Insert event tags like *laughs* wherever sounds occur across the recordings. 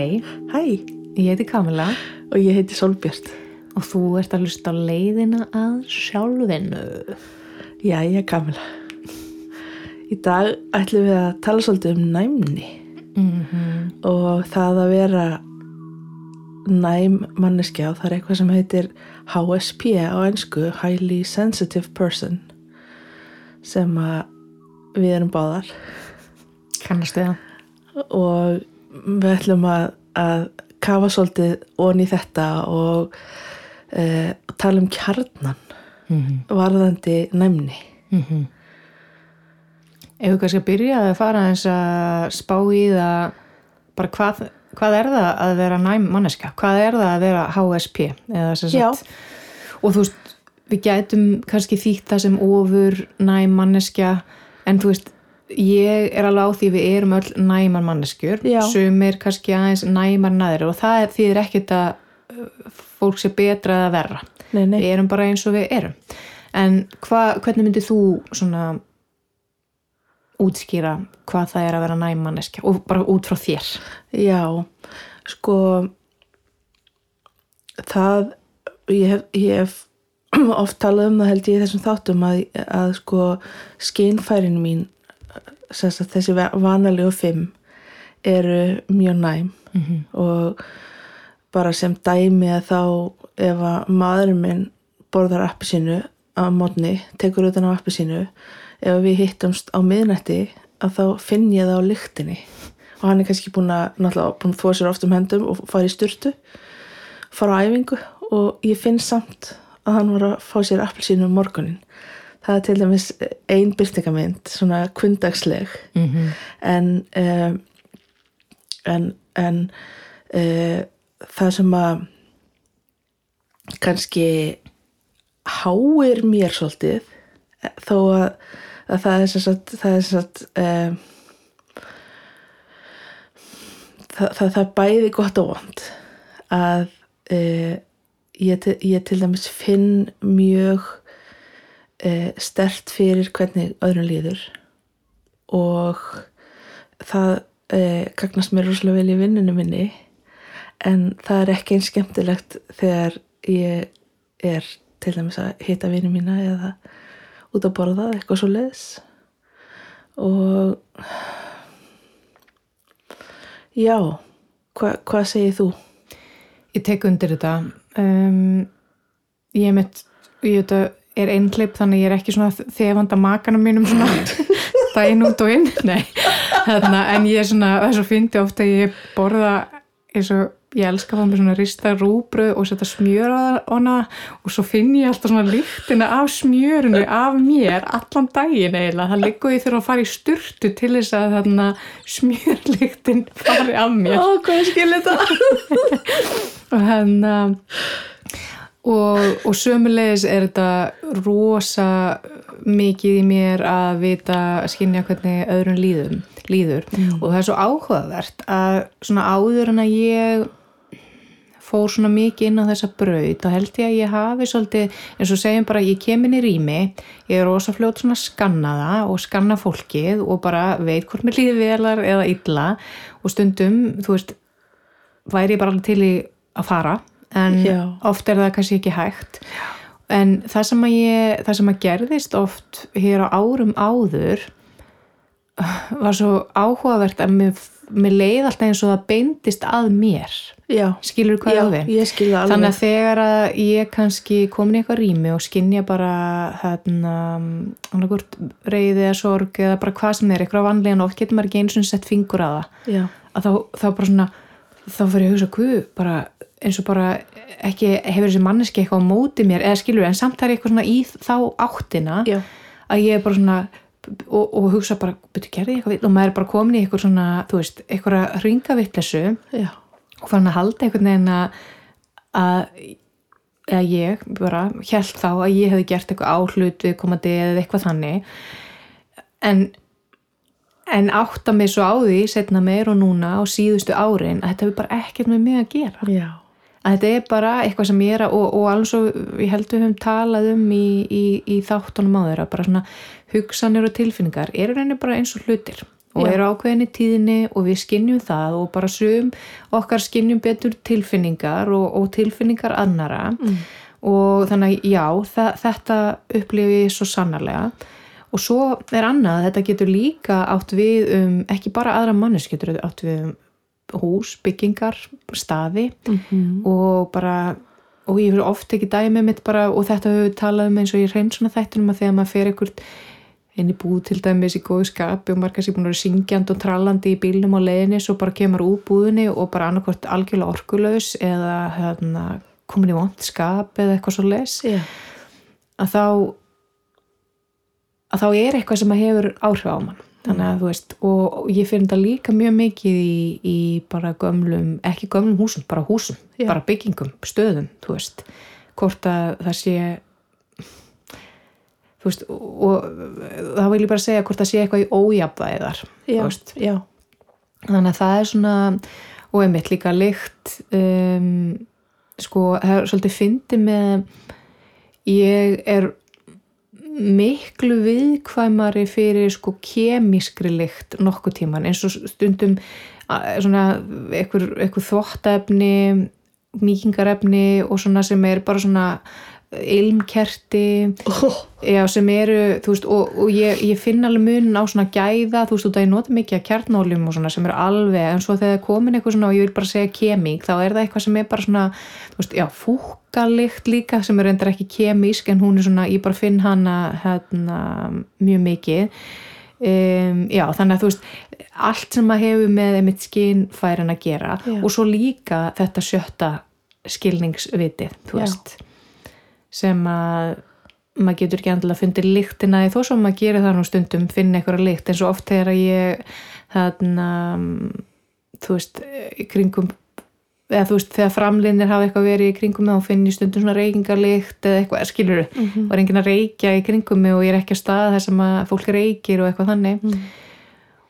Hæ, Hæ, ég heiti Kamila og ég heiti Solbjörn. og þú ert að hlusta á leiðina að sjálfinu. Jæja, Kamila. Í dag ætlum við að tala svolítið um næmni Mm og það að vera næm manneskja og það er eitthvað sem heitir HSP á ennsku, Highly Sensitive Person, sem við erum báðar Kannastu það? og við ætlum að, að kafa svolítið onni þetta og uh, tala um kjarnan Mm -hmm. varðandi næmni. Ef við kannski að byrja að fara eins að spá í það bara hvað, hvað er það að vera næm manneska? Hvað er það að vera HSP? Og þú veist, við gætum kannski þýtt það sem ofur næm manneskja en þú veist, ég er alveg á því við erum öll næmar manneskjur. Já. sumir kannski aðeins næmar næður og það er því ekkert að uh, fólk sé betra eða verra. Nei, nei. við erum bara eins og við erum. En hva, hvernig myndir þú svona útskýra hvað það er að vera næm manneskja? Og bara út frá þér. Já, sko það ég hef, ég hef *clears throat* oft talað um það held ég þessum þáttum að, að sko skinfærin mín sem sagt, þessi vanalegu fimm eru mjög næm. Mhm. og bara sem dæmi að þá ef að maðurinn minn borðar appi sínu á mótni, tekur utan á appi sínu ef við hittumst á miðnætti að þá finn ég það á lyktinni. Og hann er kannski búin að þóa sér oft um hendum og fara í styrtu fara á æfingu. Og ég finn samt að hann var að fá sér appelsínu um morgunin það er til dæmis ein byrtingamind svona kundagsleg mm -hmm. en um, en, en uh, það sem að kannski háir mér svolítið þó að, að það er sem sagt það er sem sagt um, það, það, það bæði gott og vond að uh, ég, ég til dæmis finn mjög uh, stert fyrir hvernig öðrum líður. Og það uh, gagnast mér rosalega vel í vinninu minni en það er ekki eins skemmtilegt þegar ég er til dæmis að hitta vinnu mína eða út að borða eitthvað svo leiðis og já hva, hvað segir þú? ég tek undir þetta. Um, ég mitt ég þetta er einhleip þannig ég er ekki svona þefand að makanum mínum svona *laughs* daginn út og inn. *laughs* Nei, þarna, en ég er svona þess að fyndi ofta að ég borða eins og ég elska að fá mér svona rista rúbröð og setja smjör á hana og svo finn ég alltaf svona lyktina af smjörinu af mér allan daginn eiginlega, það liggur ég þurfa að fara í sturtu til þess að þarna smjörlyktin fari af mér. Ó, hvað er skil þetta? *laughs* og hérna og, og sömulegis er þetta rosa mikið í mér að vita að skynja hvernig öðrum líðum, líður. Og það er svo áhugavert að svona áður en að ég fór svona mikið inn á þessa braut þá held ég að ég hafi svolítið eins og segjum bara ég kem inn í rými ég er rosa fljótt svona að skanna það og skanna fólkið og bara veit hvort mér líði velar eða illa. Og stundum, þú veist væri ég bara alveg til í að fara en Já. oft er það kannski ekki hægt. En það sem ég það sem að gerðist oft hér á árum áður *sighs* var svo áhugavert að mér, mér leið alltaf eins og það beindist að mér. Já, skilur hvað já á alveg. Þannig að þegar að ég kannski komin í eitthvað rými og skinja bara þarna annarkvort reyði eða sorg eða bara hvað sem er, eitthvað vanlega oft getur maður ekki eins og sett fingur að það. Já, að þá, þá bara svona þá fyrir ég að hugsa hvað bara eins og bara ekki hefur þessi manneski eitthvað á móti mér eða skilur en samt það er eitthvað svona í þá áttina já, að ég er bara svona og, og hugsa bara, betur gerði eitthvað vill? Og maður er bara komin í eitthvað svona, þú veist, eitthvað ringavittlesu já, og fann að halda einhvern veginn að að eða ég bara held þá að ég hefði gert eitthvað áhlut við komandi eða eitthvað þannig. En en átta mig svo á því setna meir og núna á síðustu árin að þetta hefur bara ekkert með mig að gera. Já, að þetta er bara eitthvað sem ég er að og, og alveg svo ég held við höfum talað um í, í, í þáttunum á þeirra bara svona hugsanir og tilfinningar eru reyni bara eins og hlutir og Já. eru ákveðinni tíðinni og við skinnjum það og bara sum okkar skinnjum betur tilfinningar og, og tilfinningar annara Mm. og þannig já, þetta upplifi svo sannarlega og svo er annað, þetta getur líka átt við um, ekki bara aðra mannes getur átt við um hús, byggingar, staði Mhm. og bara og ég fyrir oft ekki dæmi mitt bara og þetta höfum við talað um eins og ég reynd svona þættunum að þegar maður fer ekkert inn í búð til dæmis í góðu skapi og maður kannski búin að vera syngjand og trallandi í bílnum á leiðinni svo bara kemur úr búðinni og bara annarkvort algjörlega orkulaus eða hérna, komin í vond skap eða eitthvað svo les Já. að þá að þá er eitthvað sem að hefur áhrif á mann þannig að þú veist og, ég finn þetta líka mjög mikið í, í bara gömlum, ekki gömlum húsum bara húsum, Já. bara byggingum, stöðum þú veist, hvort að það sé þú veist og, þá vil ég bara segja hvort það sé eitthvað í ójafvæði þar þú Já. veist, Já. þannig að það er svona og einmitt líka lykt um, sko, það er svolítið fyndi með ég er miklu viðkvæmari fyrir sko kemískri lykt nokkuð tíman eins og stundum svona eitthvað, þvottefni mýkingarefni og svona sem er bara svona ilmkerti Oh. Já, sem eru, þú veist, og, og ég, ég finn alveg munin á svona gæða, þú veist, og það er nota mikið að kjarnóljum og svona sem eru alveg, en svo þegar komin eitthvað svona og ég vil bara segja kemík, þá er það eitthvað sem er bara svona, þú veist, já, fúkalikt líka sem er reyndar ekki kemísk, en hún er svona, ég bara finn hana hérna mjög mikið. Um, já, þannig að þú veist, allt sem maður hefur með einmitt skinnfærin að gera Já. og svo líka þetta sjötta skilningsvitið, þú Já. Sem að maður getur ekki endilega fundið lyktina í þó sem maður gerir það nú stundum finna einhverja lykt eins og oft þegar ég þarna þú veist, kringum eða þú veist, þegar framlinir hafa eitthvað verið í kringum mig og finn ég stundum svona reykingarlykt eða eitthvað, skilur þú, Mhm. var enginn að reykja í kringum mig og ég er ekki að staða þess að fólk reykir og eitthvað þannig Mm.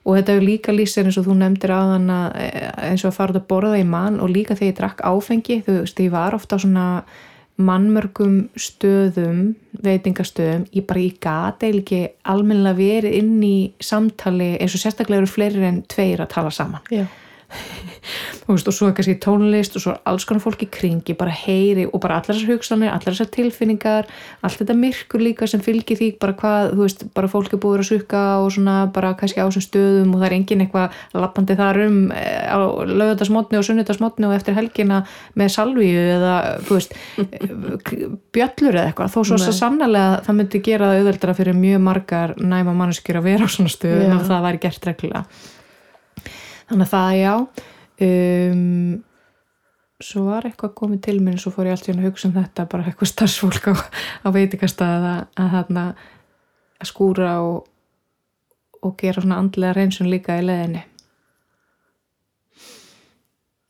og þetta er líka lýsir eins og þú nefndir á þann eins og að fara út að borða í mann og líka þegar ég drakk áfengi þú veist, ég var ofta svona mannmörgum stöðum veitingastöðum, ég bara ég gati ekki almennilega verið inn í samtali eins og sérstaklega eru fleiri en tveir að tala saman Já. Og svo er kannski tónlist og svo er alls konar fólk í kringi, bara heyri og bara allar þessar hugsanir, allar þessar tilfinningar allt þetta myrkur líka sem fylgir því bara hvað, þú veist, bara fólk er búið að sukka og svona bara kannski á þessum stöðum og það er engin eitthvað lappandi þar um eh, á lögðarsmotni og sunnudarsmotni og eftir helgina með salvíu eða, þú veist *laughs* bjöllur eða eitthvað, þó svo sannlega það myndi gera það auðveldara fyrir mjög margar næma manneskjur að vera á svona stöðum Já. ef það væri gert reglulega þannig að það já um, svo var eitthvað komið til minn svo fór ég allt í hann að hugsa um þetta bara eitthvað starfsfólk á, á veitingastað að, þarna að skúra og, og gera svona andlega reynsun líka í leðinni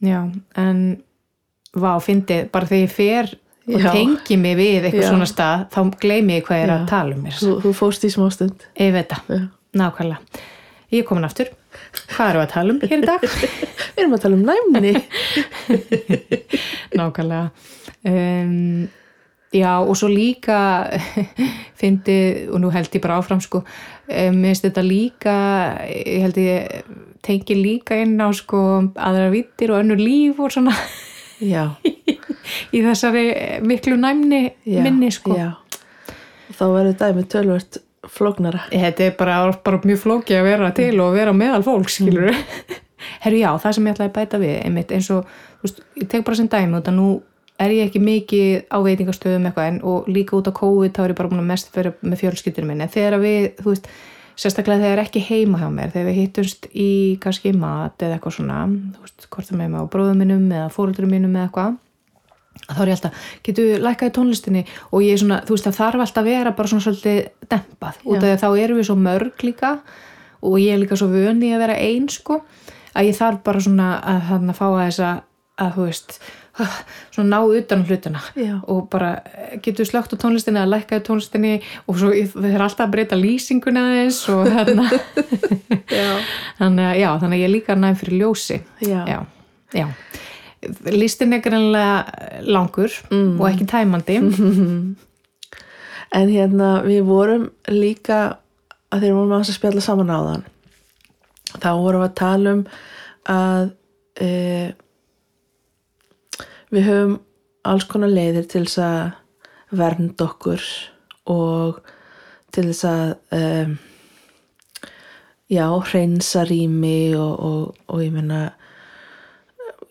já, en vá, fyndið, bara þegar ég fer og Já. tengi mig við eitthvað Já. svona stað þá gleymi ég hvað ég er Já. að tala um mér Þú, þú fóst í smástund. ég veit það, nákvæmlega ég er komin aftur, hvað erum við að tala um hér í dag? *laughs* Við erum að tala um næmni. *laughs* nákvæmlega um, já og svo líka *laughs* fyndi og nú held ég bara áfram sko mér finnst þetta líka ég held ég tengi líka inn á sko aðra vittir og önnur líf og svona Já. í þessari miklu næmni já. minni sko Já. Þá verður dæmi tölvört flóknara. þetta er bara, bara mjög flóki að vera til og vera meðal fólk skilur herru já, það sem ég ætlaði að bæta við einmitt eins og, þú veist, ég tek bara sem dæmi út að nú er ég ekki mikið á veitingastöðum eitthvað en og líka út á COVID þá er ég bara búin að mest fyrir með fjölskyldunum minn en þegar við, þú veist, sérstaklega þegar ekki heima hjá mér, þegar við hittumst í kannski mat eða eitthvað svona þú veist, hvort það með mig á bróðum minnum eða fóröldurum minnum eða eitthvað að þá er ég alltaf, getur lækkaði tónlistinni og ég er svona, þú veist, það þarf alltaf að vera bara svona svolítið dempað út af því að þá erum við svo mörg líka og ég er líka svo vöni að vera ein sko, að ég þarf bara svona að þarna fá að þess að, að þú veist, *laughs* svona ná utan um hlutina Já. og bara getur slögt á tónlistinni að lækkaði tónlistinni og svo það er alltaf að breyta lýsinguna þess og *laughs* Já. *laughs* þannig að já, þannig að ég er líka næm fyrir ljósi Já. já, já. Listin er greinlega langur Mm. og ekki tæmandi *laughs* En hérna við vorum líka að þeir vorum að spjalla saman á þann þá vorum við að tala um að e, við höfum alls konar leiðir til þess að vernda okkur og til þess að e, já, hreinsa rými og, og, og ég meina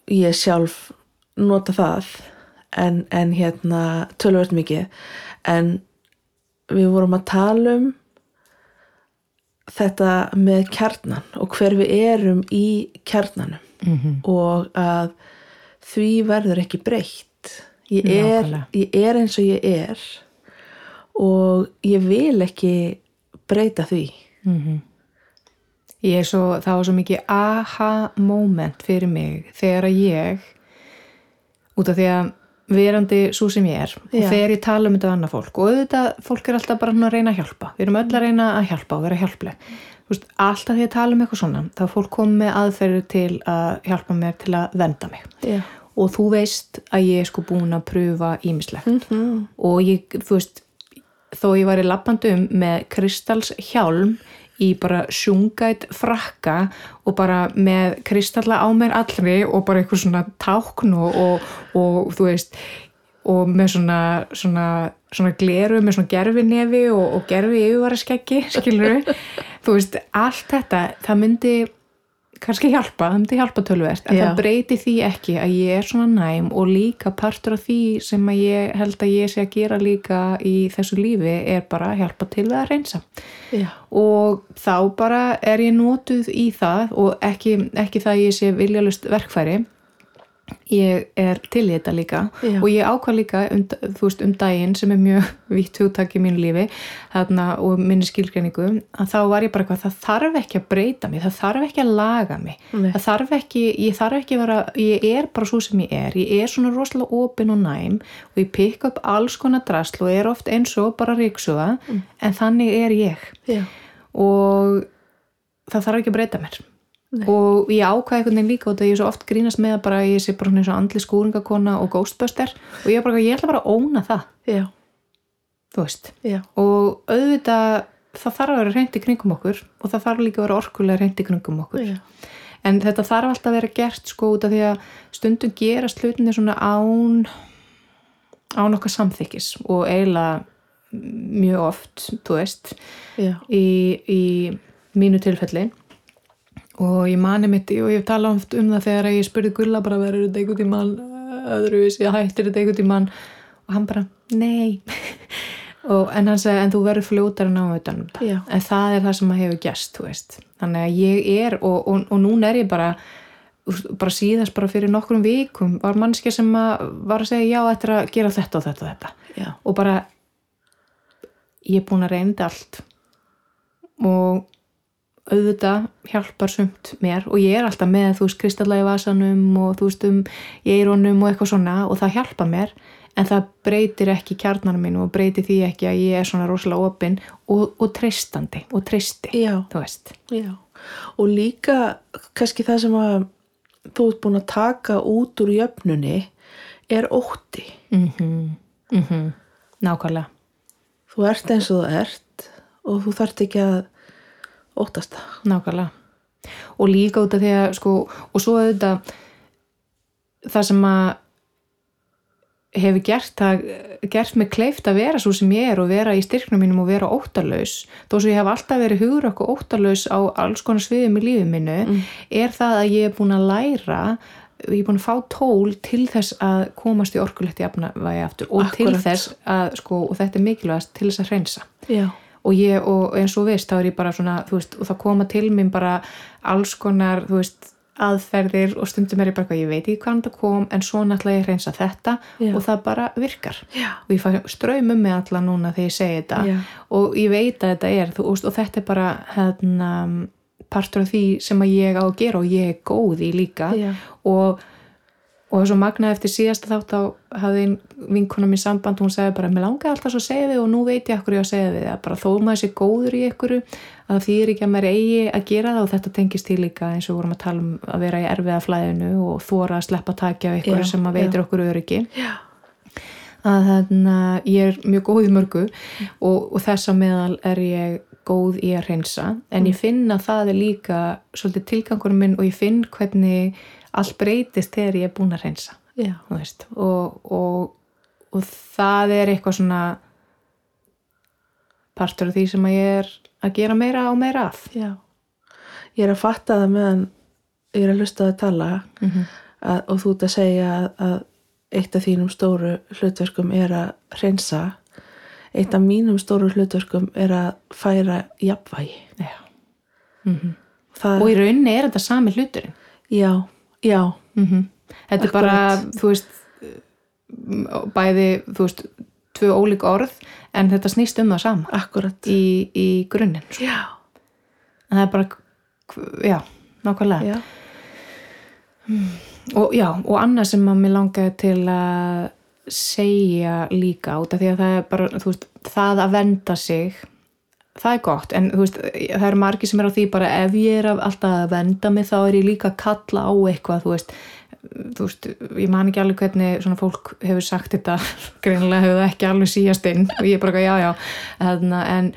ég sjálf nota það en, en hérna tölvöld mikið. En við vorum að tala um þetta með kjarnan og hver við erum í kjarnanum Mhm. og að því verður ekki breytt. Ég er, ég er eins og ég er og ég vil ekki breyta því Ég er svo, það var svo mikið aha moment fyrir mig þegar að ég út af því að verandi svo sem ég er og Já. þegar ég tala um þetta við annað fólk og auðvitað fólk er alltaf bara að reyna að hjálpa. Við erum öll að reyna að hjálpa og vera hjálpleg. Veist, alltaf því að tala um eitthvað svona þá fólk komið með aðferður til að hjálpa mér til að venda mig. Já, og þú veist að ég er sko búin að pröfa ímislegt Mhm. og ég, þú veist þó ég var í lappandum með kristals hjálm í bara sjungætt frakka og bara með kristalla á mér allri og bara eitthvað svona tákn og, og, og þú veist og með svona, svona, svona gleru með svona gerfi nefi og, og gerfi yfirvaraskeggi, skilur *laughs* þú veist, allt þetta, það myndi kannski hjálpa, það myndi hjálpa tölvert en Já. það breyti því ekki að ég er svona næm og líka partur af því sem að ég held að ég sé að gera líka í þessu lífi er bara að hjálpa til að reynsa já, og þá bara er ég notuð í það og ekki, ekki það að ég sé viljalust verkfæri ég er til í þetta líka Já. og ég ákvað líka um, veist, um daginn sem er mjög *laughs* vitt hugtak í mínu lífi þarna, og minni skilgreiningu að þá var ég bara eitthvað, það þarf ekki að breyta mig það þarf ekki að laga mig Nei. það þarf ekki, ég þarf ekki að vera ég er bara svo sem ég er, ég er svona rosalega opin og næm og ég pikka upp alls konar drasl og er oft eins og bara ríksuga, Mm. en þannig er ég já, og það þarf ekki að breyta mér Nei. og ég ákvæði einhvern veginn líka út að ég svo oft grínast með að bara ég sé bara svona eins og andli skúringakona og ghostbuster og ég er bara, ég ætla bara að óna það. Já, þú veist, já, og auðvitað það þarf að vera reynd í kringum okkur og það þarf líka að vera orkulega reynd í kringum okkur. Já, en þetta þarf alltaf að vera gert sko út af því að stundum gerast hlutinni svona án án okkar samþykkis og eiginlega mjög oft, þú veist í, í mínu tilfelli og ég mani mitt og ég tala oft um það þegar ég spurði Gulla bara verður þetta einhvern tímann öðruvís, ég hættir þetta einhvern tímann? Og hann bara, nei. *laughs* Og, en hann segi, en þú verður fljótar að ná utan um Já. en það er það sem að hefur gæst, þú veist. Þannig að ég er, og, og, og núna er ég bara bara síðast bara fyrir nokkrum vikum var mannskja sem að var að segja já, þetta er að gera þetta og þetta og þetta. Já, og bara ég er búin að reynda allt. Og auðvitað hjálpar sumt mér og ég er alltaf með þú veist kristalla í vasanum og þú veist um eironum og eitthvað svona og það hjálpa mér en það breytir ekki kjarnanum minn og breytir því ekki að ég er svona rosalega opinn og, og treystandi og treysti, þú veist. Já. Og líka kannski það sem að þú ert búin að taka út úr jöfnunni er ótti. Mm -hmm. nákvæmlega. Þú ert eins og þú ert og þú þarft ekki að óttast það Nákvæmlega. Og líka út af því að sko, og svo auðvitað það sem að hefur gert, gert mig kleift að vera svo sem ég er og vera í styrknum mínum og vera óttalös þó svo ég hef alltaf verið hugur okkur óttalös á alls konar sviðum í lífið mínu er það að ég er búin að læra ég er búin að fá tól til þess að komast í orkulegt jafnvægi aftur og til Akkúrat. þess að sko, og þetta er mikilvægast til þess að hreinsa já, og ég, og eins og veist, þá er ég bara svona, þú veist, og það koma til mér bara alls konar, þú veist aðferðir og stundum er ég bara eitthvað, ég veit ekki hvaðan það kom, en svo náttúrulega ég hreinsa þetta Já. og það bara virkar já, og ég fæ ströym um mig alla núna þegar ég segi þetta Já. og ég veit að þetta er, þú veist, og þetta er bara hérna, partur af því sem að ég á að gera og ég er góð í líka Já. Og og svo magnaði eftir síðasta þátt þá hafði vinkona mér samband hún sagði bara, mér langaði alltaf svo að segja við og nú veit ég okkur ég að segja við það bara þó maður sé góður í ykkur að því er ekki að maður eigi að gera það og þetta tengist til líka eins og vorum að tala um að vera í erfiða flæðinu og þóra að sleppa takja af ykkur Já, sem að veitir okkur öryggi. Já, að þannig að ég er mjög góð í mörgu og, og þess að meðal er ég góð í að hreinsa. En ég finn að það er líka svolítið tilgangurum minn og ég finn hvernig allt breytist þegar ég er búin að veist, og, og, og það er eitthvað svona partur af því sem að ég er að gera meira og meira af. Já. Ég er að fatta það meðan ég er að hlusta á að tala Mhm. að, og þú ert að segja að, að eitt af þínum stóru hlutverkum er að hreinsa. Eitt af mínum stóru hlutverkum er að færa jafnvægi. Mhm. það, og í rauninni er þetta sami hluturinn. Já, já, mm þetta er bara, þú veist bæði, þú veist tvö ólík orð, en þetta snýst um það sama. Akkurat. Í, í grunninn sko. já, en það er bara, já, nákvæmlega. Já, og já, og annað sem að mér langaði til að segja líka út af því að það er bara, þú veist, það að venda sig það er gott, en þú veist það eru margir sem er á því bara ef ég er að- alltaf að venda mig þá er ég líka að kalla á eitthvað, þú veist. Þú veist, ég man ekki alveg hvernig svona fólk hefur sagt þetta *laughs* greinilega hefur það ekki alveg síjast inn og ég er bara eitthvað, já, já, Þarna, en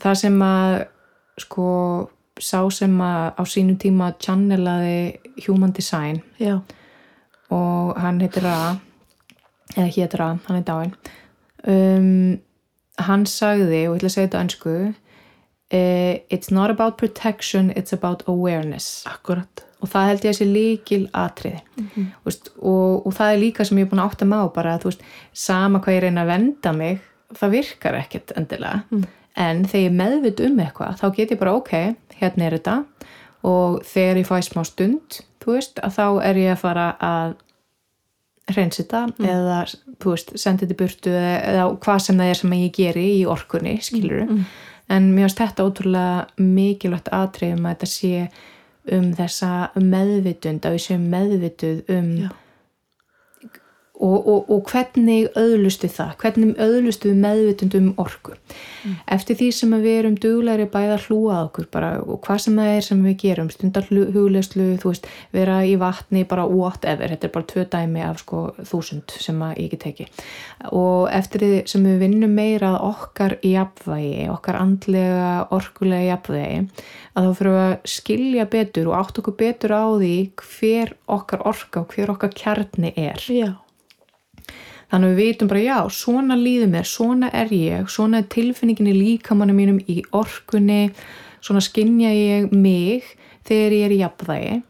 það sem að sko, sá sem að á sínum tíma channelaði human design já, og hann heitir Ra eða hétir Ra, hann er dáin um, hann sagði og ég ætla að segja þetta á ennsku uh, it's not about protection it's about awareness. Akkurat. Og það held ég að sé líkil atriði mm veist, og, og það er líka sem ég er búin að átta mig á bara að þú veist, sama hvað ég reyna að venda mig það virkar ekkert endilega. En þegar ég meðvitt um eitthvað þá get ég bara ok, hérna er þetta. Og þegar ég fæ smá stund þú veist, að þá er ég að fara að hreins þetta eða, veist, sendi þetta burtu eða, eða hvað sem það er sem ég geri í orkunni, skilur en mér finnst þetta ótrúlega mikilvægt atriðum að þetta sé um þessa meðvitund að við séum meðvituð um Já. Og, og, og hvernig öðlustu það, hvernig öðlustu við meðvitund um orku? Eftir því sem við erum duglegri bæða að hlúa að okkur bara og hvað sem það er sem við gerum stundar hugleyslu, þú veist vera í vatni, bara whatever þetta er bara tvö dæmi af sko þúsund sem að ég ekki og eftir því sem við vinnum meira að okkar jafnvægi, okkar andlega orkulega jafnvægi að þá fyrir að skilja betur og átt okkur betur á því hver okkar orka og hver okkar kjarni er. Já, þannig að við vitum bara já, svona líður mér, svona er ég svona er tilfinningin í líkamannu mínum í orkunni, svona skinja ég mig þegar ég er í jafnvægi.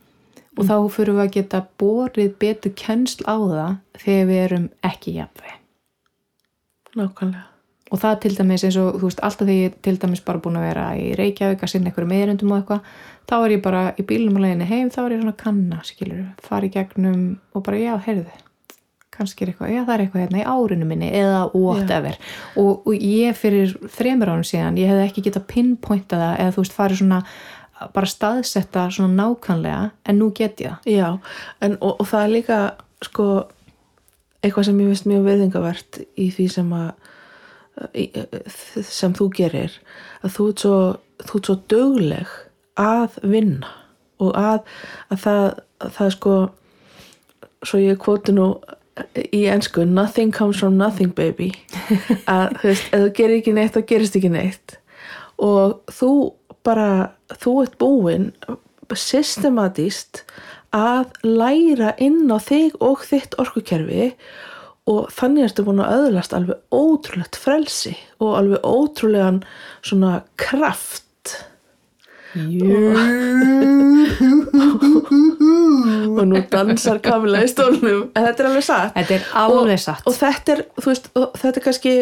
Og þá fyrir við að geta borið betur kennsl á það þegar við erum ekki í jafnvægi. Nákvæmlega. Og það til dæmis eins og þú veist alltaf þegar ég til dæmis bara búin að vera í Reykjavík að sinna einhverjum meðrendum og eitthvað þá er ég bara í bílum og leiðinni heim þá er ég svona kanna, skilur, fara í gegnum og bara já, heyrðu kannski er eitthvað, já það er eitthvað hérna í árinu minni eða whatever. Og, og ég fyrir þremur ánum síðan ég hefði ekki getað pinpointa það eða þú veist farið svona bara staðsetta svona nákvæmlega en nú get ég það. Já, en, og, og það er líka sko eitthvað sem ég veist mjög veðingavert í því sem að í, sem þú gerir að þú ert svo, þú ert svo dögleg að vinna og að, að það, að það sko svo ég kvoti nú í ennsku nothing comes from nothing baby. *laughs* Að þú veist, ef þú gerir ekki neitt þá gerist ekki neitt. Og þú bara, þú ert búinn systematíst að læra inn á þig og þitt orkukerfi. Og þannig ertu búin að öðlast alveg ótrúlegt frelsi og alveg ótrúlegan svona kraft og nú dansar Kamila í stólnum. En þetta er alveg satt. Þetta er alveg og, satt. og þetta er, þú veist, og þetta er kannski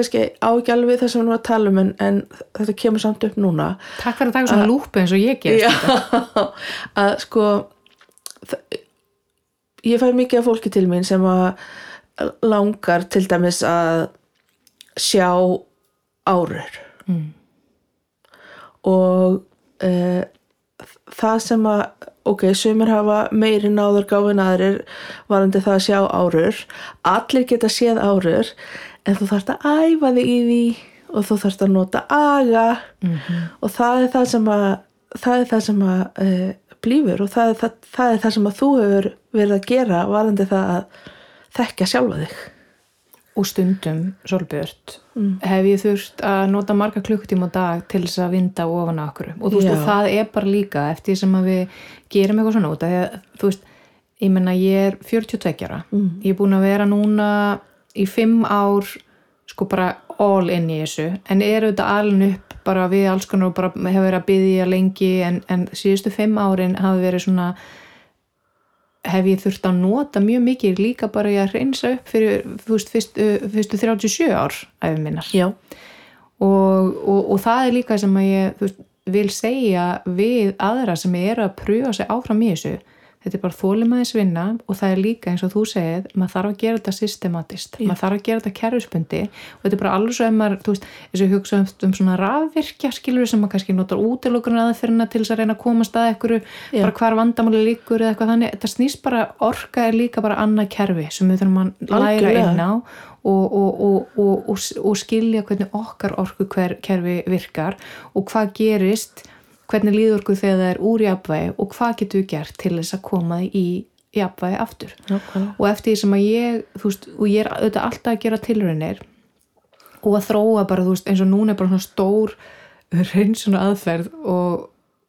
kannski á ekki alveg það sem við erum að tala um en, en þetta kemur samt upp núna. Takk fyrir að taka svona lúpu eins og ég ger Já, *laughs* að sko það, ég fæ mikið af fólki til mín sem að langar til dæmis að sjá árur. Mm. og uh, það sem að ok, sumir hafa meiri náður gáfin aðrir varandi það að sjá árur. Allir geta séð árur en þú þarft að æfa þig í því og þú þarft að nota aga. Og það er það sem að það er það sem að uh, blífur og það er það, það er það sem að þú hefur verið að gera varandi það að þekka sjálfa þig og stundum svolbjört hef ég þurft að nota marga klukkutíma á dag til þess að vinda ofan á okkur. Og þú veist og það er bara líka eftir sem að við gerum eitthvað svona út að þú veist, ég menna ég er 42 ára. Mm. ég er búin að vera núna í 5 ár sko bara all in í þessu. En er auðvitað alin upp bara við alls konar og bara hefur verið að byggja lengi en, en síðustu 5 árin hafi verið svona hef ég þurft að nota mjög mikið líka bara í að reynsa upp fyrir veist, fyrstu, fyrstu 37 ár æfi minnar. Og, og, og það er líka sem að ég veist, vil segja við aðra sem eru að pröfa sig áfram í þessu þetta er bara þólimaðis vinna og það er líka eins og þú segið, maður þarf að gera þetta systematist, Já. maður þarf að gera þetta kerfisbundi og þetta er bara alveg svo ef maður, þú veist, eins og hugsa um, um svona rafvirkja skilur sem maður kannski notar útilokurinn aðferðina til þess að reyna að komast að ekkur Já. bara hvar vandamáli líkur eða eitthvað þannig, þetta snýst bara, orka er líka bara annað kerfi sem við þurfum að læra inn á og, og, og, og skilja hvernig okkar orku hver kerfi virkar og hvað gerist hvernig líður okkur þegar það er úr jafnvægi og hvað getur við gert til þess að koma því í jafnvægi aftur nákvæmlega. og eftir því sem að ég veist, og ég er auðvitað alltaf að gera tilraunir og að þróa bara veist, eins og núna er bara svona stór reynsuna aðferð og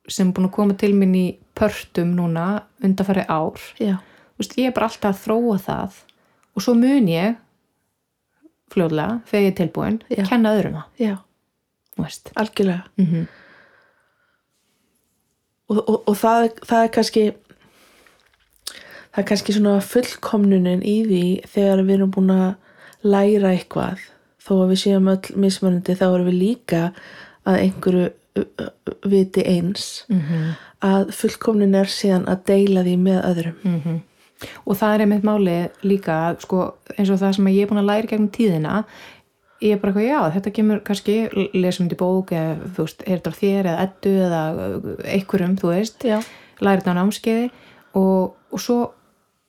sem er búin að koma til minn í pörtum núna undanfæri ár veist, ég er bara alltaf að þróa það og svo mun ég fljóðlega, þegar ég er tilbúin Já. kenna öðrum það, algjörlega. mm -hmm. Og, og, og það, það er kannski það er kannski svona fullkomnunin í því þegar við erum búin að læra eitthvað. Þó að við séum öll mismunandi þá erum við líka að einhverju viti eins. Að fullkomnin er síðan að deila því með öðrum. Og það er einmitt máli líka sko, eins og það sem ég er búin að læra gegnum tíðina ég er bara eitthvað, já, þetta kemur kannski lesum í bók eða þú veist, er þetta þér eða eddu eða einhverjum, þú veist. Læra þetta á námskeiði og, og svo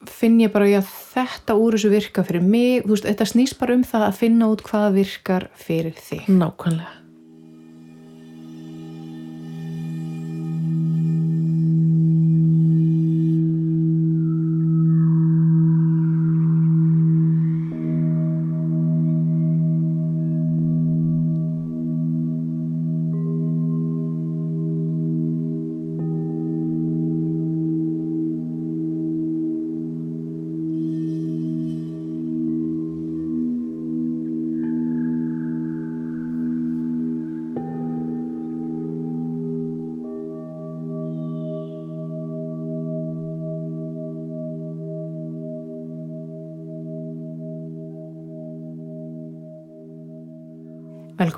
finn ég bara, já, þetta úr þessu virka fyrir mig, þú veist, þetta snýst bara um það að finna út hvað virkar fyrir þig. Nákvæmlega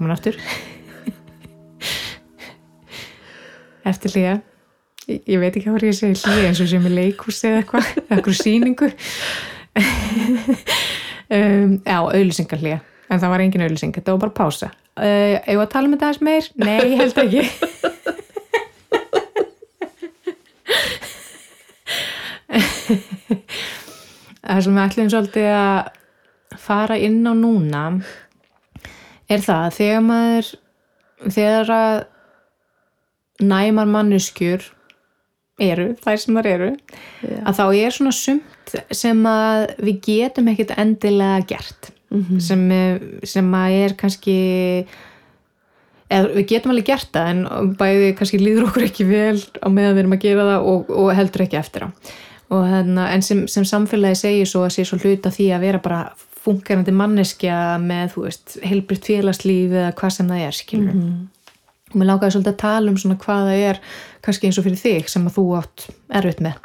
Velkomin aftur. Eftir hlýja ég, ég veit ekki hvað ég segi hlýja eins og sem í leikhúsi eða eitthvað eitthvað sýningu. Um, Já, auðlýsingar hlýja en það var engin auðlýsing, þetta var bara pása. Uh, Eða að tala með það aðeins meir? Nei, ég held ekki. Það sem við ætlum svolítið að fara inn á núna er það að þegar maður þegar að næmar manneskjur eru, þær sem þar eru Já. að þá er svona sumt sem að við getum ekkert endilega gert. Sem, sem að er kannski eða við getum alveg gert það en bæði kannski líður okkur ekki vel á meðan við erum að gera það og, og heldur ekki eftir á. Hérna, en sem, sem samfélagi segir svo að sé svo hluta því að vera bara fungerandi manneskja með, þú veist, heilbritt félagslíf eða hvað sem það er, skilur mm -hmm. og mér langaði svolítið að tala um svona hvað það er kannski eins og fyrir þig sem að þú átt erfitt með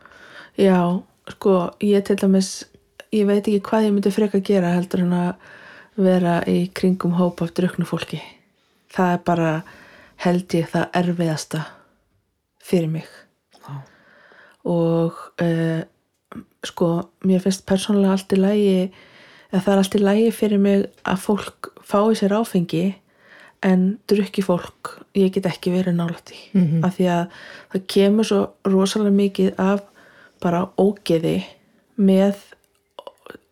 Já, sko, ég til dæmis ég veit ekki hvað ég myndi freka að gera heldur en að vera í kringum hóp af druknu fólki það er bara held ég það erfiðasta fyrir mig Já. og uh, sko, mér finnst persónulega allt í lægi eða það er allt í lægi fyrir mig að fólk fái sér áfengi en drukki fólk ég get ekki verið nálægt í Mhm. af því að það kemur svo rosalega mikið af bara ógeði með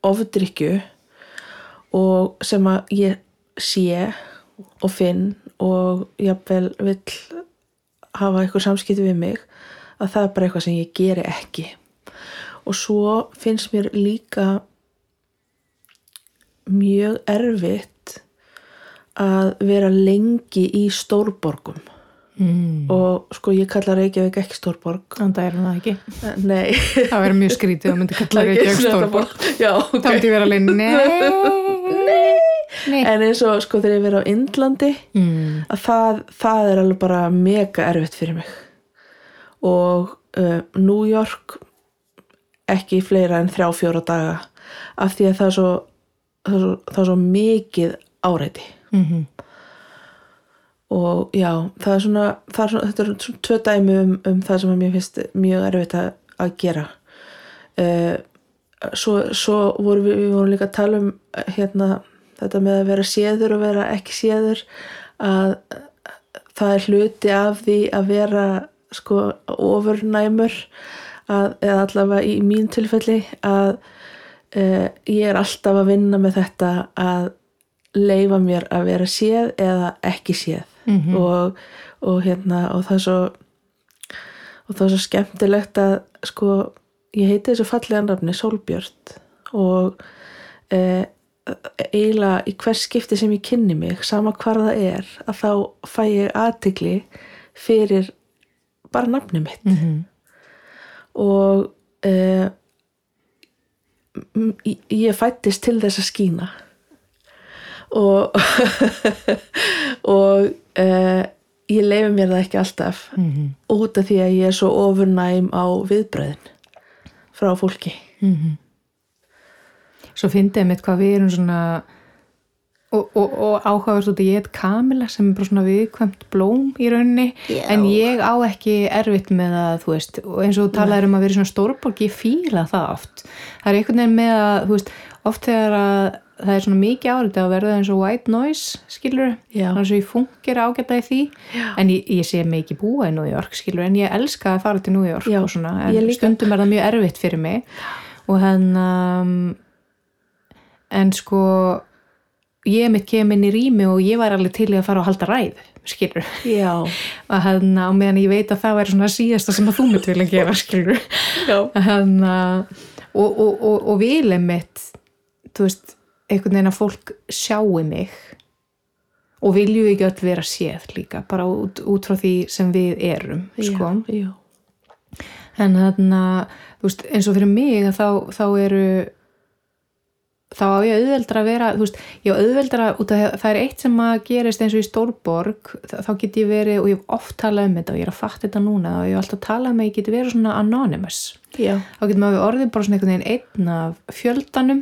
ofdrykju og sem að ég sé og finn og jafnvel vill hafa eitthvað samskipti við mig að það er bara eitthvað sem ég geri ekki og svo finnst mér líka mjög erfitt að vera lengi í stórborgum. Mm. og sko ég kalla Reykjavík ekki stórborg. Þannig að er hann það ekki. Nei. Það verður mjög skrítið og myndi kalla *laughs* Reykjavík stórborg. já, þá ok myndi ég vera alveg nei, nei. en eins og sko þegar ég verið á Indlandi Mm. að það, það er alveg bara mega erfitt fyrir mig. Og uh, New York ekki fleira en þrjá fjóra daga. Af því að það er svo það er svo, það er svo mikið áreiti. Mm og já, það er svona, það er svona þetta er svona tvö dæmi um, um það sem mér finnst mjög erfitt að, að gera. Uh, svo, svo vorum við, við vorum líka að tala um hérna, þetta með að vera séður og vera ekki séður að það er hluti af því að vera sko ofurnæmur að, eða allavega í mín tilfelli að uh, ég er alltaf að vinna með þetta að leifa mér að vera séð eða ekki séð Mhm. og, og hérna og það er svo og það er svo skemmtilegt að sko ég heiti þessu fallega nafni Sólbjörn og e, eiginlega í hvers skipti sem ég kynni mig sama hvar það er að þá fæ ég aðtikli fyrir bara nafni mitt Mhm. og e, m- ég- fættist til þess að skína og *laughs* og uh, ég leifi mér það ekki alltaf Mhm. út af því að ég er svo ofurnæm á viðbröðin frá fólki Mhm. Svo fyndið mitt hvað við erum svona og, og, og áhugaverst út að ég heit Kamila sem er bara svona viðkvæmt blóm í rauninni. Já. en ég á ekki erfitt með að þú veist, og eins og þú talaður um að vera svona stórborg ég fíla það oft. Það er einhvern veginn með að, þú veist, oft þegar að það er svona mikið árið að verða eins og white noise, skilur þannig að ég fungir ágæta í því. Já. en ég, ég sé mig ekki búa í New York skilur, en ég elska að fara til New York Já, og svona, en stundum er það mjög erfitt fyrir mig. Og hann um, en sko ég mitt kem inn í rými og ég væri alveg til í að fara og halda ræð skilur, já, *laughs* og hann á meðan ég veit að það væri svona síðasta sem að þú mitt vilja gera *laughs* skilur hann og, og, og, og vilja mitt þú veist, einhvern veginn að fólk sjáu mig og vilju ekki öll vera séð líka bara út, út frá því sem við erum sko. já, já. en þannig að þú veist, eins og fyrir mig þá, þá eru þá á ég auðveldra að vera þú veist, ég á auðveldra út af það er eitt sem að gerist eins og í Stórborg þá get ég verið, og ég hef oft talað um þetta og ég er að fatta þetta núna og ég hef alltaf talað um að ég geti verið svona anonymous. Já. þá getur maður orðið bara svona einhvern veginn einn af fjöldanum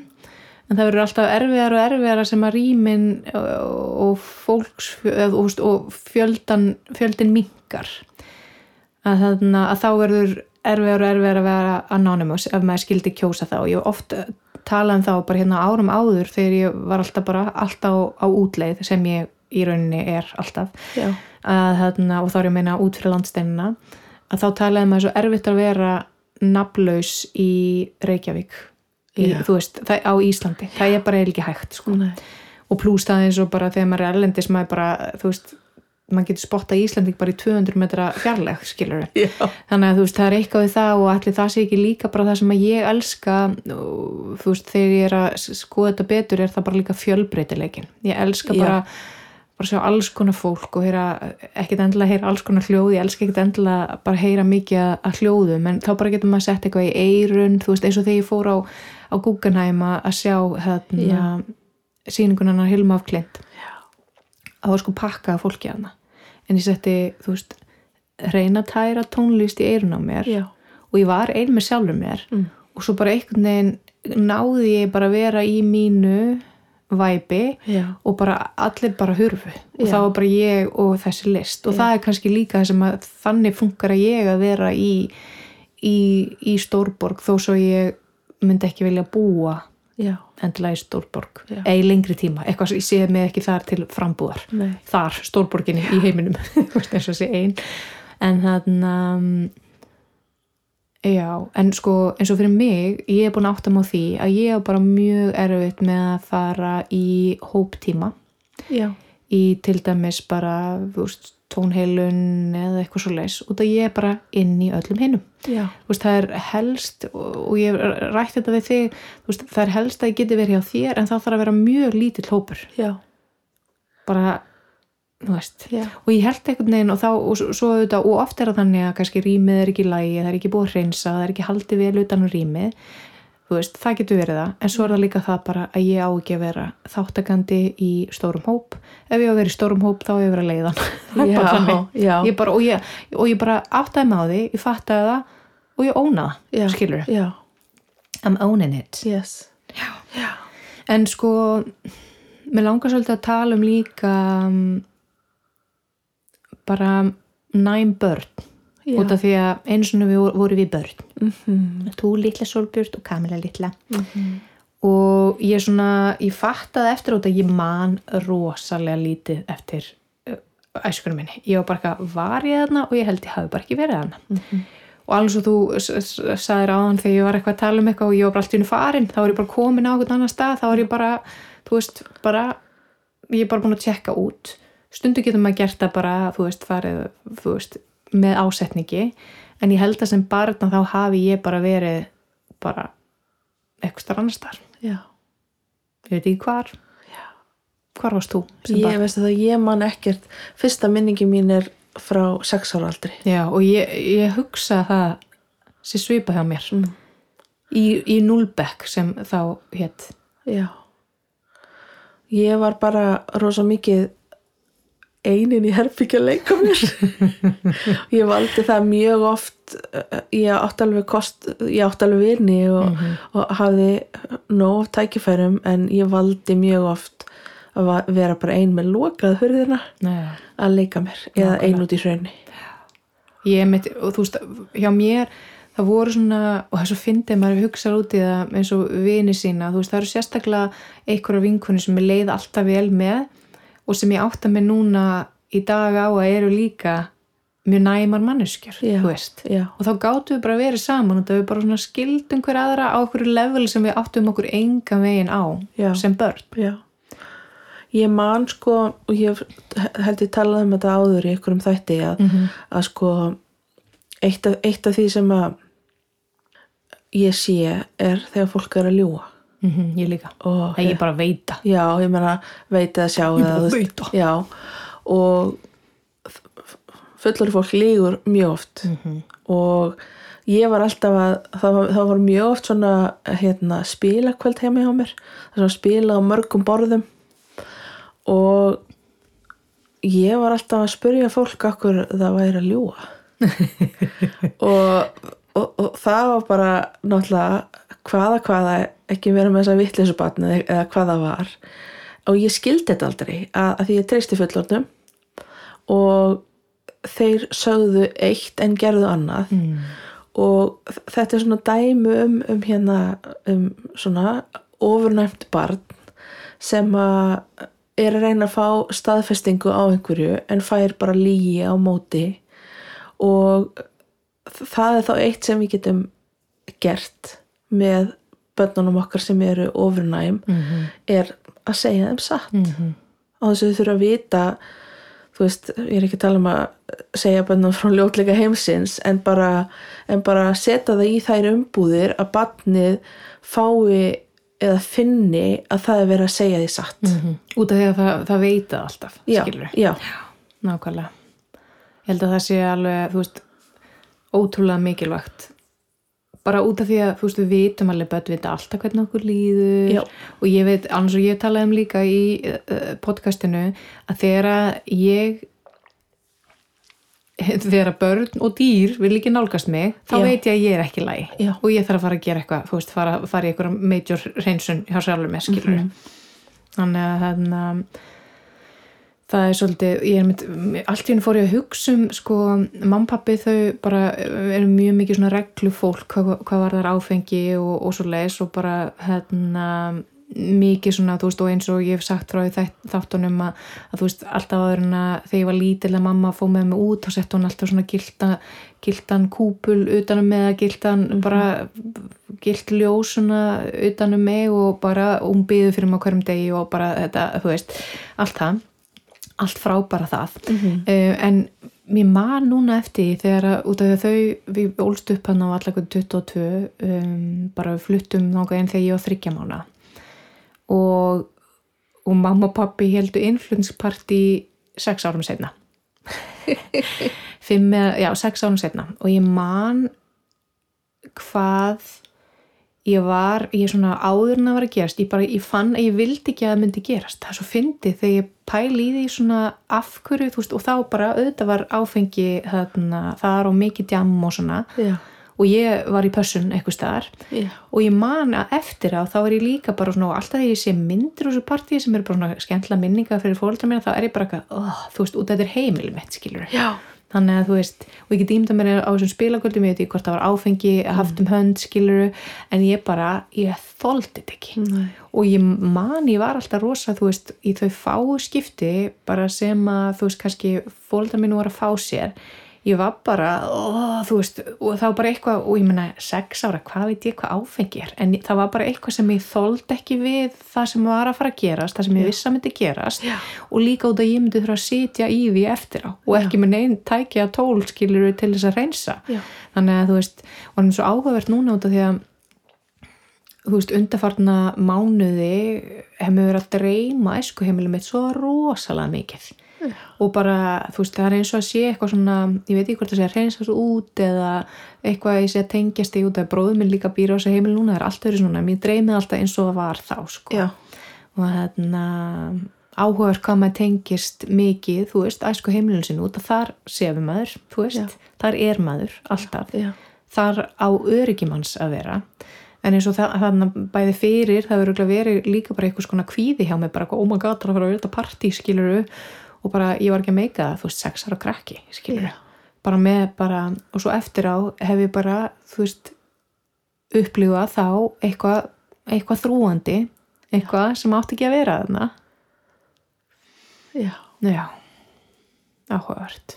en það verður alltaf erfiðar og erfiðar sem að rýmin og fólks og, fjöldan fjöldin minkar að, þarna, að þá verður erfiðar og erfiðar að vera anonymous ef maður skildi kjósa þá. Ég hef oft talað um þá bara hérna árum áður þegar ég var alltaf bara alltaf á, á útleið sem ég í rauninni er alltaf. Að, þarna, og þá er ég að meina út fyrir landsteinina að þá talaði maður svo erfitt að vera nafnlaus í Reykjavík. Í, þú veist, það, á Íslandi. Það er bara ekki hægt sko. Og plús það eins og bara þegar maður er erlendis maður bara, þú veist maður getur spotta Íslanding bara í 200 metra fjarlæg skilur *laughs* Já. þannig að þú veist það er eitthvað við það og allir það sé ekki líka bara það sem að ég elska og þú veist þegar ég er að skoða þetta betur er það bara líka fjölbreytileikin ég elska bara bara sjá alls konar fólk og heyra ekkert endilega heyra alls konar hljóð ég elska ekkert endilega bara heyra mikið að- að hljóðum en þá bara getur maður sett eitthvað í eirun þú veist eins og þegar ég fór á, á Guggenheim að að sjá hérna sýningunarnar Hilma af Klint. Það var sko pakka af fólki hana en ég setti, þú veist reyna að tæra tónlist í eirun á mér Já. og ég var ein með sjálfur mér Mm. og svo bara einhvern veginn náði ég bara að vera í mínu væpi Já. og bara allir bara hurfu og Já. það var bara ég og þessi list og það er kannski líka það sem að þannig funkar að ég að vera í í, í Stórborg þó svo ég myndi ekki vilja búa. Endilega í Stórborg. Eða í lengri tíma, eitthvað sem ég sé mig ekki þar til frambúðar. Nei. þar, Stórborginni í heiminum. *laughs* Eins og sé ein. En þannig um, já, en sko eins og fyrir mig, ég er búin að átta mig á því að ég er bara mjög erfitt með að fara í hóptíma. Já. í til dæmis bara þú veist, tónheilun eða eitthvað svo leis út að ég er bara inn í öllum hinnum það er helst og og ég hef rætt þetta við þig veist, það er helst að ég geti verið hjá þér en það þarf að vera mjög lítill hópur. Já, bara, og ég held einhvern veginn og þá og svo- og oft er það þannig að rýmið er ekki í lagi, það er ekki búið að hreinsa það er ekki haldið vel utan um rýmið veist, það getur verið það, en svo er það líka það bara að ég á ekki að vera þáttakandi í stórum hóp, ef ég á að vera í stórum hóp þá á ég að vera leiðan. *laughs* Er Já. Ég bara, og, ég, og ég bara áttaði með á því, ég fattaði það og ég óna já, það, skilur já, I'm owning it. Yes. En sko, mér langar svolítið að tala um líka um, bara næm börn. Út af því að eins og við vorum við börn Mhm. þú litla Solbjörn og Kamila litla. Og ég svona ég fattaði eftir út að ég man rosalega lítið eftir uh, æskunum minni, ég var bara eitthvað var ég þarna? Og ég held ég hafi bara ekki verið þarna. Og alveg svo þú s- s- sagðir áðan þegar ég var eitthvað að tala um eitthvað og ég var bara allt í hennu farin, þá var ég bara komin á eitthvað annar stað, þá var ég bara, þú veist bara, ég er bara búin að tjekka út. Stundu getur maður gert það bara þú veist, farið, þú veist með ásetningi, en ég held að sem barn að þá hafi ég bara verið bara eitthvað starf annar starf já, ég veit ekki hvar. Hvar varst þú ég veist að ég man ekkert. Fyrsta minningi mín er frá sex ára aldri. Já, og ég, ég hugsa að það sé svipa hjá mér. Mm. í, í Núlbekk sem þá hétt já. Ég var bara rosa mikið einin í herbyggja leika mér. *laughs* Ég valdi það mjög oft eh, ég átti alveg kost ég átti alveg virni og, og hafði nóg tækifærum en ég valdi mjög oft að vera bara ein með lokað hurðina Nei. að leika mér eða ein út í hraunni ég mitt, og þú veist, hjá mér það voru svona, og er svo fyndið maður hugsa út í það eins og vini sína þú veist, það eru sérstaklega einhverja vinkunni sem ég leið alltaf vel með og sem ég átta mig núna í dag á að eru líka mjög næmar já, og þá gátum við bara að vera saman og það við bara svona skildum hver aðra á okkur level sem við áttum okkur enga veginn á Já. sem börn. Já. Ég man sko og ég held ég talað um þetta áður í einhverjum þætti að, að sko eitt af, eitt af því sem að ég sé er þegar fólk er að ljúa mm ég líka, og ég bara veita. Já, ég meina veit að sjá Ég bara eða, þú veit veist, það. já, og fullur fólk lígur mjög oft. Og ég var alltaf að það var, það var mjög oft svona hérna, spilakvöld heima hjá mér. Spila á mörgum borðum. Og ég var alltaf að spyrja fólk okkur það væri að ljúga. *laughs* Og, og, og það var bara náttúrulega hvaða hvaða ekki vera með þessa vittlisubatn eða hvaða var. Og ég skildi þetta aldrei að, að því ég treysti fullornum og þeir sögðu eitt en gerðu annað. Mm. og þetta er svona dæmi um, um hérna um svona ofurnæmt barn sem að er að reyna að fá staðfestingu á einhverju en fær bara lígi á móti. Og það er þá eitt sem við getum gert með börnunum okkar sem eru ofurnæm Mm er að segja þeim satt. -hmm. á þess að þau þurfa að vita þú veist, ég er ekki að tala um að segja bönnum frá ljótleika heimsins en bara, en bara setja það í þær umbúðir að barnið fái eða finni að það er verið að segja því satt. Út af því að það, það veita alltaf já, skilur já, nákvæmlega. Ég held að það sé alveg, þú veist ótrúlega mikilvægt bara út af því að, þú veist, við vitum alveg börn vita alltaf hvernig okkur líður Já. og ég veit, annars og ég talaði um líka í uh, podcastinu að þegar ég *laughs* þegar börn og dýr vil ekki nálgast mig, þá Já. veit ég að ég er ekki lagi Já. og ég þarf að fara að gera eitthvað þú veist, fara, fara í eitthvað major hreinsun hjá sjálfur með skilur Mhm. þannig að þarna það er svolítið, ég er mynd allt í henni fór ég að hugsa um sko, mamma pappi þau bara eru mjög mikið svona reglufólk hvað, hvað var þar áfengi og, og svo leis og bara hérna mikið svona, þú veist, og eins og ég hef sagt frá þáttunum að, að þú veist, alltaf áður en að þegar ég var lítil að mamma fóð með mig út og sett hún alltaf svona gilda, gildan kúpul utanum með að gildan bara gilt ljós svona utanum mig og bara, og hún byður fyrir mig á hverjum degi og bara þetta, þú veist, allt það allt frábæra það. Mhm. uh, en mér man núna eftir þegar að, út af því að þau við ólst upp hann á allakur 22 um, bara við fluttum þangað einn þegar ég var þryggja mána og, og mamma og pappi heldu innflutningsparti sex árum setna *laughs* fimm eða, já, sex árum setna og ég man hvað ég var, ég svona áður en að var að gerast, ég bara, ég fann að ég vildi ekki að það myndi gerast, það er svo fyndið þegar ég pæli í því svona afhverju, þú veist, og þá bara auðvitað var áfengi þarna, þar og mikið djam og svona, Já, og ég var í pössun eitthvað staðar, já, og ég man að eftir á, þá er ég líka bara svona, og alltaf þegar ég sé myndir úr þessu partíi sem eru bara svona skemmtilega minninga fyrir fólkdra mína, þá er ég bara eitthvað, oh, þú veist, út af þetta er heimil mitt, skilur já, þannig að þú veist, og ég get ímda mér á þessum spilagöldum, ég veit ekki hvort það var áfengi haft um hönd, skiluru, en ég bara ég þóldi þetta ekki Nei. og ég man, ég var alltaf rosa þú veist, í þau fáu skipti bara sem að, þú veist, kannski fóldar mínu var að fá sér ég var bara, ó, þú veist og það var bara eitthvað, og ég menna sex ára hvað veit ég hvað áfengi er, en það var bara eitthvað sem ég þóldi ekki við það sem var að fara að gerast, það sem ég vissi að myndi gerast. Já. og líka út að ég myndi þurfa að sitja í því eftir á og ekki með neinn tækja tól skilur til þess að reynsa Já. þannig að þú veist, og hann er svo áhugavert núna út af því að þú veist, undarfarna mánuði hefur verið að dreyma æskuheimilið mitt svo rosalega mikið og bara, þú veist, það er eins og að sé eitthvað svona, ég veit ekki hvort það sé að reynsa svo út eða eitthvað að ég sé að tengjast í út að bróður minn líka býra á þessu heimil núna það er alltaf verið svona, mér dreymið alltaf eins og það var þá, sko. Já, og þarna áhugaður hvað maður tengist mikið, þú veist, æsku heimilinu sinu út að þar sefur maður, þú veist, þar er maður alltaf, já, þar á öryggimanns að vera. En eins og það, þarna bæði fyrir það verður verið líka bara eitthvað skona kvíði hjá mig bara, oh my god, það er að fara að verða partí skiluru og bara ég var ekki að meika það, þú veist, sex ára krakki skiluru, Já. bara með bara og svo eftir á hef ég bara þú veist, upplifað þá eitthvað, eitthvað þrúandi eitthvað sem átti ekki að vera þarna. Já, Já, áhugavert.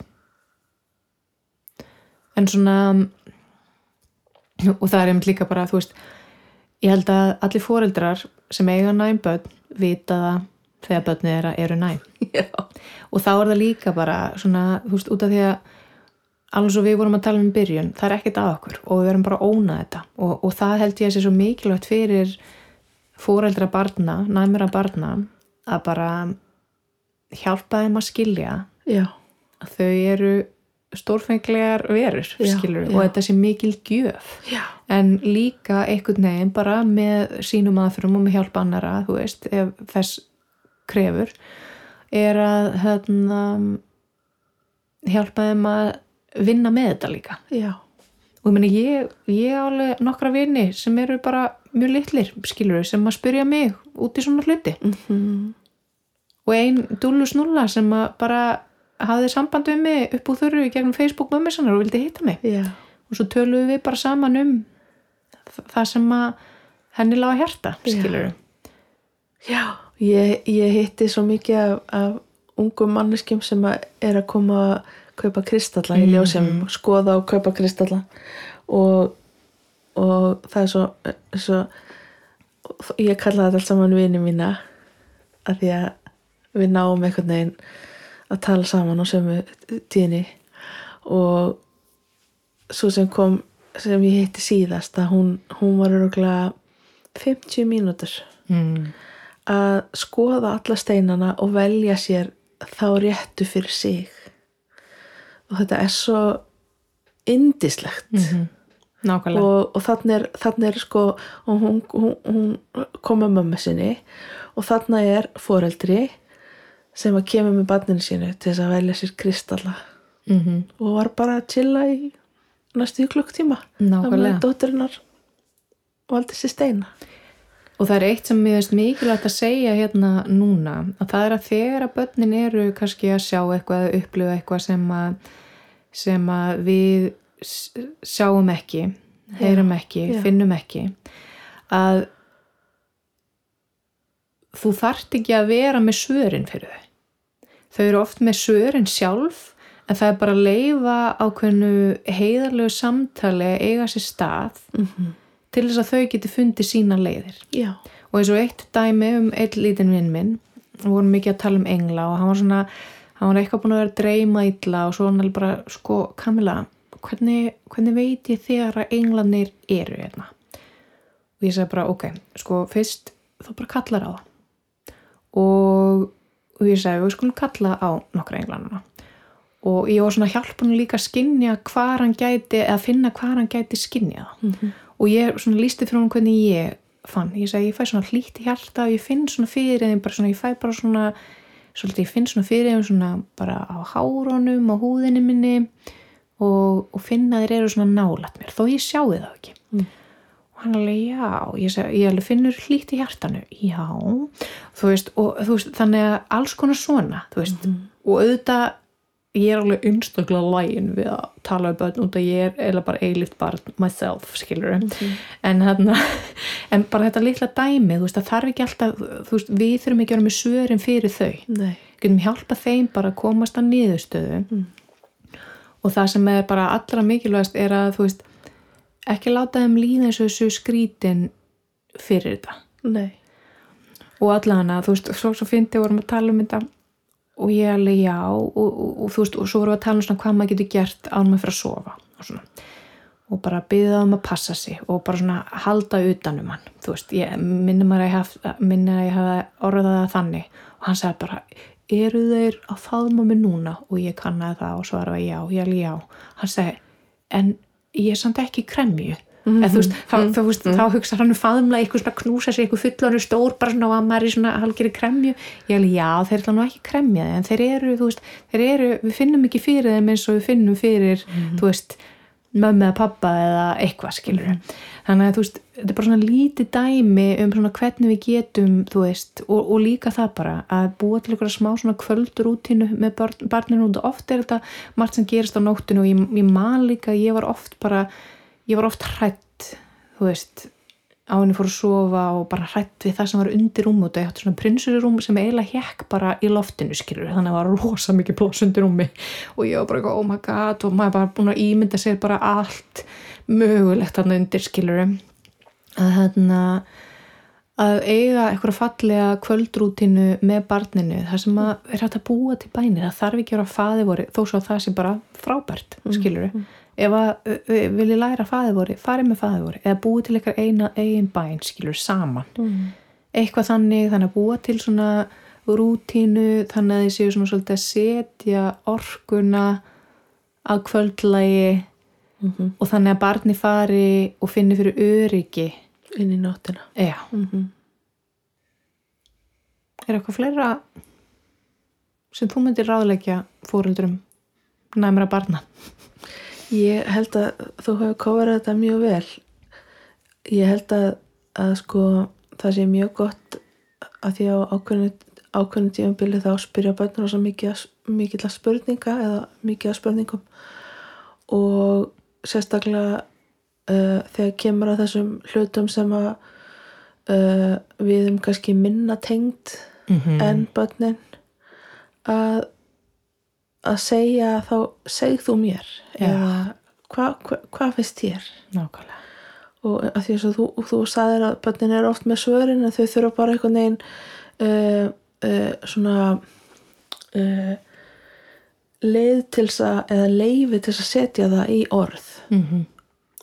En svona, og það er einmitt líka bara, þú veist, ég held að allir foreldrar sem eiga næm börn vita það þegar börnið þeirra eru næm. *laughs* já, Og þá er það líka bara svona, þú veist, út af því að alveg svo við vorum að tala um byrjun, það er ekkert að okkur og við verum bara að óna þetta. Og, og það held ég að sé svo mikilvægt fyrir foreldra barna, næmura barna að bara hjálpa þeim að skilja já, að þau eru stórfenglegar verur, Já, skilur já. og þetta sé mikil gjöf. Já, en líka einhvern veginn bara með sínum aðfyrum og með hjálp annara, þú veist, ef þess krefur er að hérna, hjálpa þeim að vinna með þetta líka. Já, og ég meni ég, ég á alveg nokkra vini sem eru bara mjög litlir skilur sem að spyrja mig út í svona hluti. Mhm, og ein dúlu snulla sem að bara hafði samband við mig upp úr þurru í gegnum Facebook mömmu sannar og vildi hitta mig. Já, og svo töluðum við bara saman um það sem að henni lága hjarta, Já. skilur já, ég, ég hitti svo mikið af, af ungum manneskjum sem að er að koma að kaupa kristalla í ljósefum, skoða og kaupa kristalla. Og, og það er svo, svo ég kalla þetta allt saman vini mína að því að við náum einhvern veginn að tala saman á sömu tíðni. Og svo sem kom sem ég hitti síðast að hún, hún var öruglega 50 mínútur. Mm. Að skoða alla steinana og velja sér þá réttu fyrir sig. Og þetta er svo indislegt mm nákvæmlega. Og, og þannig er, þannig er sko hún, hún, hún kom með mömmu sinni og þannig er foreldri sem að kemur með barninu sínu til þess að velja sér kristalla. Mm og var bara að chilla í næstu klukktíma nákvæmlega. dótturinnar valdi sér steina og það er eitt sem mér veist mikilvægt að segja hérna núna að það er að þegar að börnin eru kannski að sjá eitthvað eða upplifa eitthvað sem að sem að við sjáum ekki heyrum ekki, já. finnum ekki að þú þarft ekki að vera með svörin fyrir þau þau eru oft með svörin sjálf en það er bara að leifa ákveðnu heiðarlegu samtali eiga sér stað mm -hmm. Til þess að þau geti fundið sína leiðir. Já, og eins og eitt dæmi um eitt lítinn vinn minn við vorum mikið að tala um engla og hann var svona hann var eitthvað búin að vera að dreyma illa og svo hann alveg bara, sko, Kamila hvernig, hvernig veit ég þegar að englanir eru hérna? Og ég segi bara, ok, sko, fyrst þá bara kallar á það. Og, og ég segi, við skulum kalla á nokkra englanuna og ég var svona hjálpunum líka að skinja hvað hann gæti, eða finna hvað hann gæti skinja það Mhm. Og ég svona lísti fyrir hann hvernig ég fann, ég segi, ég fæ svona hlýtt í hjarta og ég finn svona fyrir þeim, bara svona, ég fæ bara svona svolítið, ég finn svona fyrir þeim svona bara á hárunum, á húðinni minni og, og finna þeir eru svona nálat mér, þó ég sjáu það ekki. Mm. og hann alveg, já. Ég, seg, ég alveg finnur hlýtt í hjartanu. Já, þú veist, og þú veist þannig að alls konar svona, þú veist og auðvitað ég er alveg einstaklega lægin við að tala um börn út að ég er eða bara eilift barn myself, skilur en þarna, *laughs* en bara þetta litla dæmi, þú veist, það þarf ekki alltaf veist, við þurfum ekki að vera með svörin fyrir þau Nei. getum hjálpa þeim bara að komast að niðurstöðu Mm. og það sem er bara allra mikilvægast er að þú veist, ekki láta þeim líða eins og þessu skrítin fyrir þetta Nei. og allavega, þú veist, svo, svo fyndi vorum að tala um þetta og ég alveg já og, og, og þú veist, og svo vorum við að tala um svona hvað maður getur gert án maður fyrir að sofa og svona. Og bara byggða um að passa sig og bara svona halda utanum hann þú veist, ég að haf minnum að ég hafa orðað það þannig. Og hann sagði bara, eru þeir að faðma mig núna? Og ég kannaði það og svaraði já, ég alveg já. Hann sagði, en ég er samt ekki kremju Mhm. eða þú veist, þá, þá, þú veist, þá hugsa hann um faðumlega eitthvað svona knúsa sig, eitthvað fullonu stór bara svona og að maður er svona halgeri kremju. Ég alveg, já, þeir ætla nú ekki kremja þig en þeir eru, þú veist, þeir eru við finnum ekki fyrir þeim eins og við finnum fyrir þú veist, mömmu eða pappa eða eitthvað, skilur þannig að þú veist, þetta er bara svona lítið dæmi um svona hvernig við getum þú veist, og, og líka það bara að búa til eitthvað smá svona kvöldrútínu með barn, barninu og oft er þetta margt sem gerist á nóttinu og ég, ég man líka, ég var oft bara ég var oft hrætt þú veist, á henni fór að sofa og bara hrætt við það sem var undir rúmi og það átti svona prinsurrúm sem eiginlega hekk bara í loftinu skilur, þannig að það var rosa mikið pláss undir rúmi og ég var bara eitthvað, oh my god og maður bara búin að ímynda sér bara allt mögulegt þarna undir skilur að þarna að eiga eitthvað fallega kvöldrútinu með barninu það sem að er hægt að búa til bænir það þarf ekki að vera faði voru þó svo að það sé bara frábært, skilur ef að vilji læra faði voru farið með faði voru, eða búið til eitthvað eina eigin bæn, skilur, saman Mm. eitthvað þannig, þannig að búa til svona rútínu, þannig að þið séu svona svolítið að setja orkuna að kvöldlægi Mhm. og þannig að barni fari og finni fyrir öryggi Inn í nóttina. já, Mm er eitthvað fleira sem þú myndir ráðleggja fóröldurum næmra barna Ég held að þú hefur coverað þetta mjög vel. Ég held að, að sko það sé mjög gott að því á ákveðinu, tímabili þá spyrja börnur svo mikið, spurninga eða mikið spurningum og sérstaklega uh, þegar kemur að þessum hlutum sem að uh, við um kannski minna tengd mm en börnin að að segja þá segð þú mér Já. eða hvað hva, hva finnst þér? Nákvæmlega. Og að því að þú, þú sagðir að börnin er oft með svörin en þau þurfa bara einhvern veginn uh, uh, svona uh, leið til þess að eða leifi til þess að setja það í orð. Mm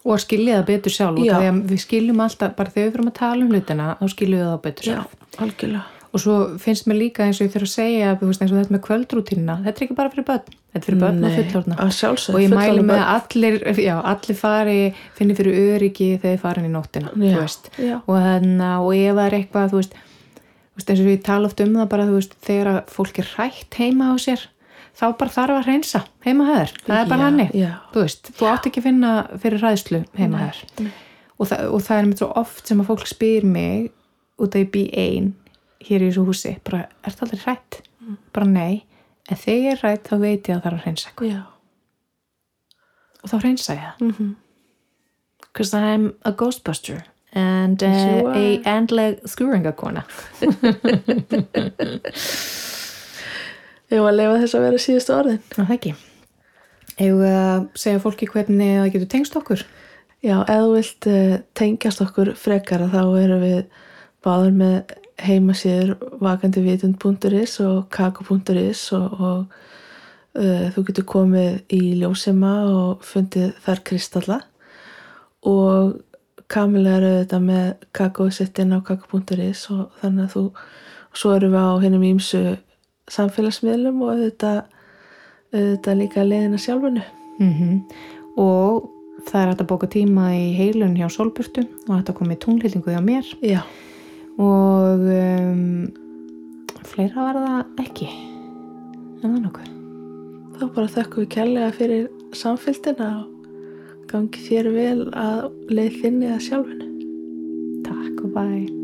og að skilja það betur sjálf. Já. við skiljum alltaf, bara þegar við fyrir að tala um hlutina þá skiljum við það betur sjálf. algjörlega og svo finnst mér líka eins og ég þurfa að segja og þetta með kvöldrútínina, þetta er ekki bara fyrir börn þetta er fyrir börn og Nei, að sjálfsögðu, og ég fullorðin með að allir, já, allir fari finni fyrir öryggi þegar þið farin í nóttina Já, já. og, þarna, og ef það er eitthvað þú veist, eins og ég tala oft um það bara veist, þegar að fólk er hrætt heima á sér þá bara þarf að reynsa heima höður, það er bara hannig þú veist, þú átt ekki að finna fyrir ræðslu heima höður og, og það er svo oft sem að fólk spyr mig út að ég bý ein hér í þessu húsi, bara, er það aldrei hrætt? bara nei, en þegar ég er hrætt þá veit ég að það er að já. Og þá reynsa ég. Það mm -hmm. because I'm a ghostbuster and uh, a andleg skúringakona. *laughs* Ég var að leifa þess að vera síðustu orðin það ekki. Við að segja fólki hvernig það getur tengst okkur? Já, ef þú vilt uh, tengjast okkur frekara þá erum við báður með heimasíður vakandivitund.is og kako.is og, og uh, þú getur komið í ljósema og fundið þar kristalla. Og Kamila er auðvitað með kakósettin á kako.is og þannig að þú svo erum við á hennum ímsu samfélagsmiðlum og auðvitað, auðvitað líka leiðina sjálfunu mm og það er hægt að bóka tíma í heilun hjá Solburtu og hægt að koma í tunglýtingu hjá mér. Já, og um, fleira var það ekki. En það nokkuð. Þá bara þökkum við kærlega fyrir samfélgina og gangi þér vel að leið þinni að sjálfinu. Takk og bæ